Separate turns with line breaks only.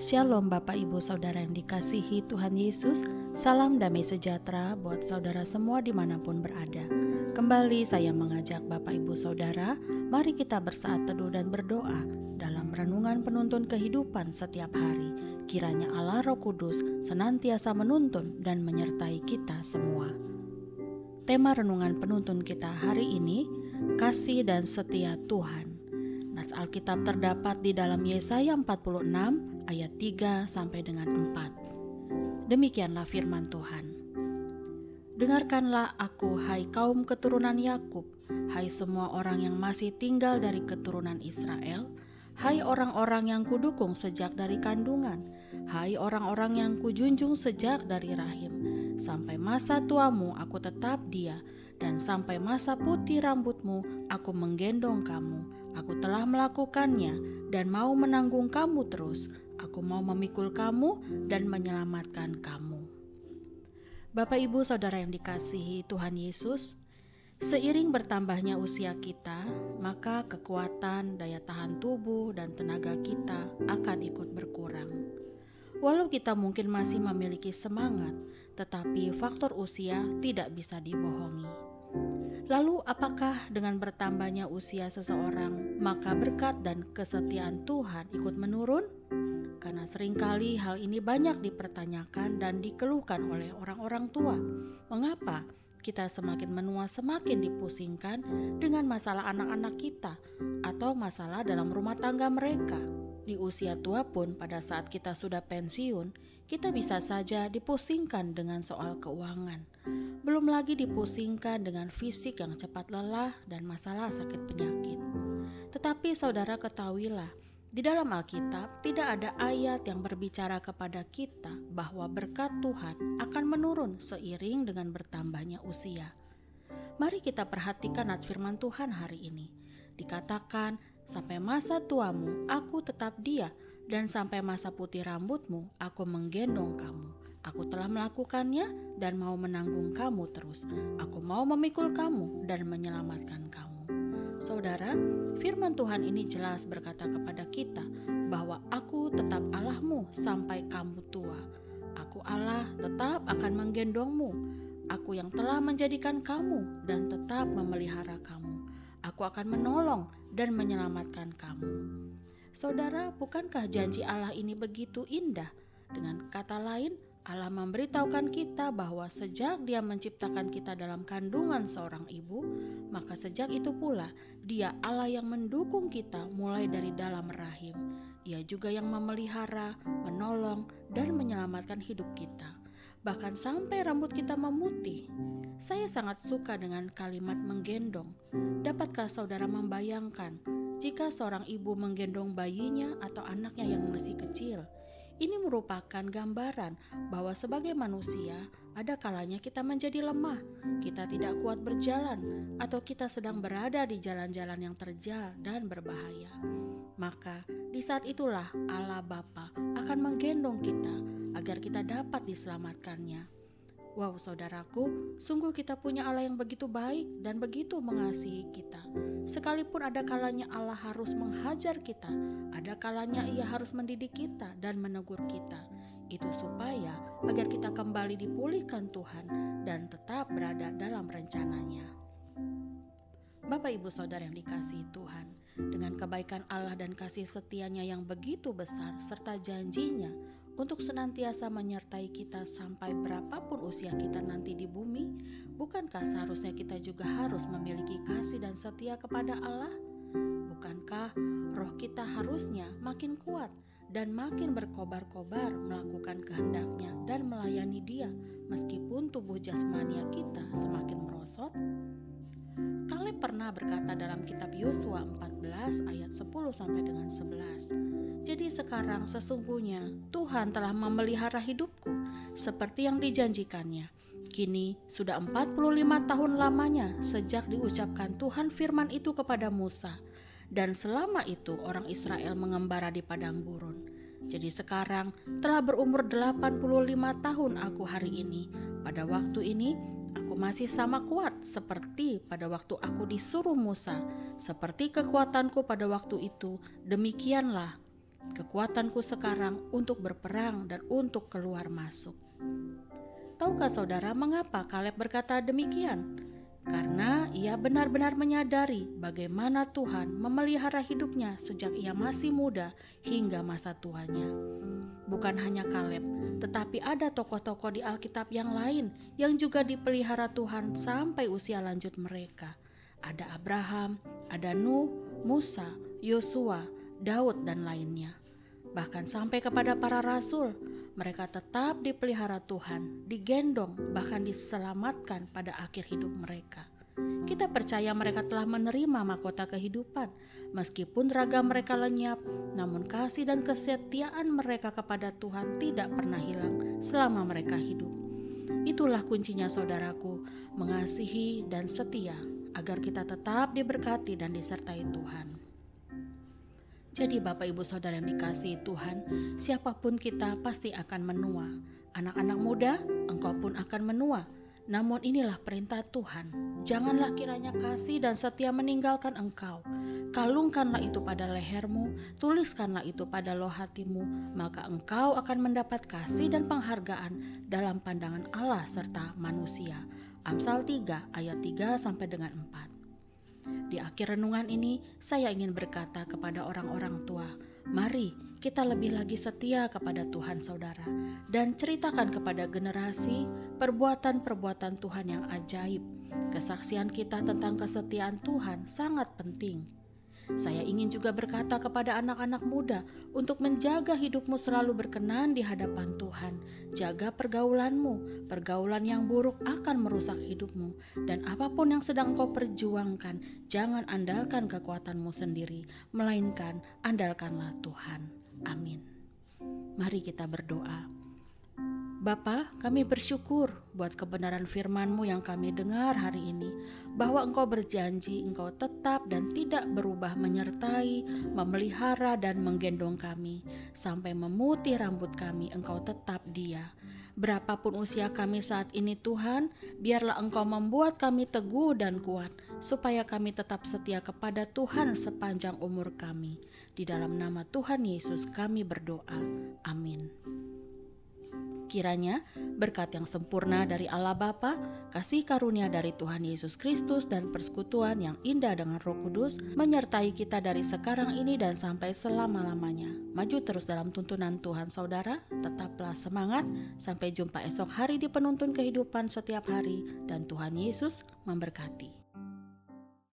Shalom Bapak Ibu Saudara yang dikasihi Tuhan Yesus. Salam damai sejahtera buat saudara semua di mana pun berada. Kembali saya mengajak Bapak Ibu Saudara Mari kita bersaat teduh dan berdoa Dalam renungan penuntun kehidupan setiap hari. Kiranya Allah Roh Kudus senantiasa menuntun dan menyertai kita semua. Tema renungan penuntun kita hari ini Kasih dan setia Tuhan Nats Alkitab terdapat di dalam Yesaya 46 ayat 3 sampai dengan 4. Demikianlah firman Tuhan. Dengarkanlah aku, hai kaum keturunan Yakub, hai semua orang yang masih tinggal dari keturunan Israel, hai orang-orang yang kudukung sejak dari kandungan, hai orang-orang yang kujunjung sejak dari rahim. Sampai masa tuamu aku tetap dia, dan sampai masa putih rambutmu aku menggendong kamu. Aku telah melakukannya dan mau menanggung kamu terus. Aku mau memikul kamu dan menyelamatkan kamu. Bapak, ibu, saudara yang dikasihi Tuhan Yesus, seiring bertambahnya usia kita, maka kekuatan, daya tahan tubuh, dan tenaga kita akan ikut berkurang. Walau kita mungkin masih memiliki semangat, tetapi faktor usia tidak bisa dibohongi. Lalu, apakah dengan bertambahnya usia seseorang, maka berkat dan kesetiaan Tuhan ikut menurun? karena sering kali hal ini banyak dipertanyakan dan dikeluhkan oleh orang-orang tua. Mengapa kita semakin menua semakin dipusingkan dengan masalah anak-anak kita atau masalah dalam rumah tangga mereka? Di usia tua pun pada saat kita sudah pensiun, kita bisa saja dipusingkan dengan soal keuangan. Belum lagi dipusingkan dengan fisik yang cepat lelah dan masalah sakit penyakit. Tetapi saudara ketahuilah, di dalam Alkitab tidak ada ayat yang berbicara kepada kita bahwa berkat Tuhan akan menurun seiring dengan bertambahnya usia. Mari kita perhatikan nat firman Tuhan hari ini. Dikatakan, sampai masa tuamu aku tetap dia, dan sampai masa putih rambutmu aku menggendong kamu. Aku telah melakukannya dan mau menanggung kamu terus. Aku mau memikul kamu dan menyelamatkan kamu. Saudara, firman Tuhan ini jelas berkata kepada kita bahwa aku tetap Allahmu sampai kamu tua. Aku Allah tetap akan menggendongmu. Aku yang telah menjadikan kamu dan tetap memelihara kamu. Aku akan menolong dan menyelamatkan kamu. Saudara, bukankah janji Allah ini begitu indah? Dengan kata lain, Allah memberitahukan kita bahwa sejak Dia menciptakan kita dalam kandungan seorang ibu, maka sejak itu pula Dia Allah yang mendukung kita mulai dari dalam rahim. Ia juga yang memelihara, menolong, dan menyelamatkan hidup kita, bahkan sampai rambut kita memutih. Saya sangat suka dengan kalimat menggendong. Dapatkah saudara membayangkan jika seorang ibu menggendong bayinya atau anaknya yang masih kecil? Ini merupakan gambaran bahwa sebagai manusia ada kalanya kita menjadi lemah, kita tidak kuat berjalan, atau kita sedang berada di jalan-jalan yang terjal dan berbahaya. Maka di saat itulah Allah Bapa akan menggendong kita agar kita dapat diselamatkannya. Wow, saudaraku, sungguh kita punya Allah yang begitu baik dan begitu mengasihi kita. Sekalipun ada kalanya Allah harus menghajar kita, ada kalanya Ia harus mendidik kita dan menegur kita. Itu supaya agar kita kembali dipulihkan Tuhan dan tetap berada dalam rencananya. Bapak Ibu Saudara yang dikasihi Tuhan, dengan kebaikan Allah dan kasih setianya yang begitu besar serta janjinya untuk senantiasa menyertai kita sampai berapapun usia kita nanti di bumi, bukankah seharusnya kita juga harus memiliki kasih dan setia kepada Allah? Bukankah roh kita harusnya makin kuat dan makin berkobar-kobar melakukan kehendaknya dan melayani dia meskipun tubuh jasmania kita semakin merosot? Kaleb pernah berkata dalam kitab Yosua 14 ayat 10 sampai dengan 11. Jadi sekarang sesungguhnya Tuhan telah memelihara hidupku seperti yang dijanjikannya. Kini sudah 45 tahun lamanya sejak diucapkan Tuhan firman itu kepada Musa. Dan selama itu orang Israel mengembara di padang gurun. Jadi sekarang telah berumur 85 tahun aku hari ini. Pada waktu ini masih sama kuat seperti pada waktu aku disuruh Musa, seperti kekuatanku pada waktu itu. Demikianlah kekuatanku sekarang untuk berperang dan untuk keluar masuk. Tahukah saudara mengapa Kaleb berkata demikian? Karena ia benar-benar menyadari bagaimana Tuhan memelihara hidupnya sejak ia masih muda hingga masa tuanya. Bukan hanya Kaleb, tetapi ada tokoh-tokoh di Alkitab yang lain yang juga dipelihara Tuhan sampai usia lanjut mereka. Ada Abraham, ada Nuh, Musa, Yosua, Daud, dan lainnya. Bahkan sampai kepada para rasul, mereka tetap dipelihara Tuhan, digendong, bahkan diselamatkan pada akhir hidup mereka. Kita percaya mereka telah menerima mahkota kehidupan, meskipun ragam mereka lenyap, namun kasih dan kesetiaan mereka kepada Tuhan tidak pernah hilang selama mereka hidup. Itulah kuncinya, saudaraku, mengasihi dan setia agar kita tetap diberkati dan disertai Tuhan. Jadi Bapak Ibu Saudara yang dikasih Tuhan, siapa pun kita pasti akan menua. Anak-anak muda, engkau pun akan menua. Namun inilah perintah Tuhan. Janganlah kiranya kasih dan setia meninggalkan engkau. Kalungkanlah itu pada lehermu, tuliskanlah itu pada loh hatimu, maka engkau akan mendapat kasih dan penghargaan dalam pandangan Allah serta manusia. Amsal 3 ayat 3 sampai dengan 4. Di akhir renungan ini, saya ingin berkata kepada orang-orang tua, "Mari kita lebih lagi setia kepada Tuhan, saudara, dan ceritakan kepada generasi perbuatan-perbuatan Tuhan yang ajaib. Kesaksian kita tentang kesetiaan Tuhan sangat penting." Saya ingin juga berkata kepada anak-anak muda untuk menjaga hidupmu selalu berkenan di hadapan Tuhan. Jaga pergaulanmu, pergaulan yang buruk akan merusak hidupmu, dan apa pun yang sedang kau perjuangkan, jangan andalkan kekuatanmu sendiri, melainkan andalkanlah Tuhan. Amin. Mari kita berdoa. Bapa, kami bersyukur buat kebenaran firman-Mu yang kami dengar hari ini, bahwa Engkau berjanji Engkau tetap dan tidak berubah menyertai, memelihara dan menggendong kami, sampai memutih rambut kami Engkau tetap dia. Berapapun usia kami saat ini Tuhan, biarlah Engkau membuat kami teguh dan kuat, supaya kami tetap setia kepada Tuhan sepanjang umur kami. Di dalam nama Tuhan Yesus kami berdoa. Amin. Kiranya berkat yang sempurna dari Allah Bapa, kasih karunia dari Tuhan Yesus Kristus dan persekutuan yang indah dengan Roh Kudus menyertai kita dari sekarang ini dan sampai selama-lamanya. Maju terus dalam tuntunan Tuhan Saudara, tetaplah semangat. Sampai jumpa esok hari di penuntun kehidupan setiap hari dan Tuhan Yesus memberkati.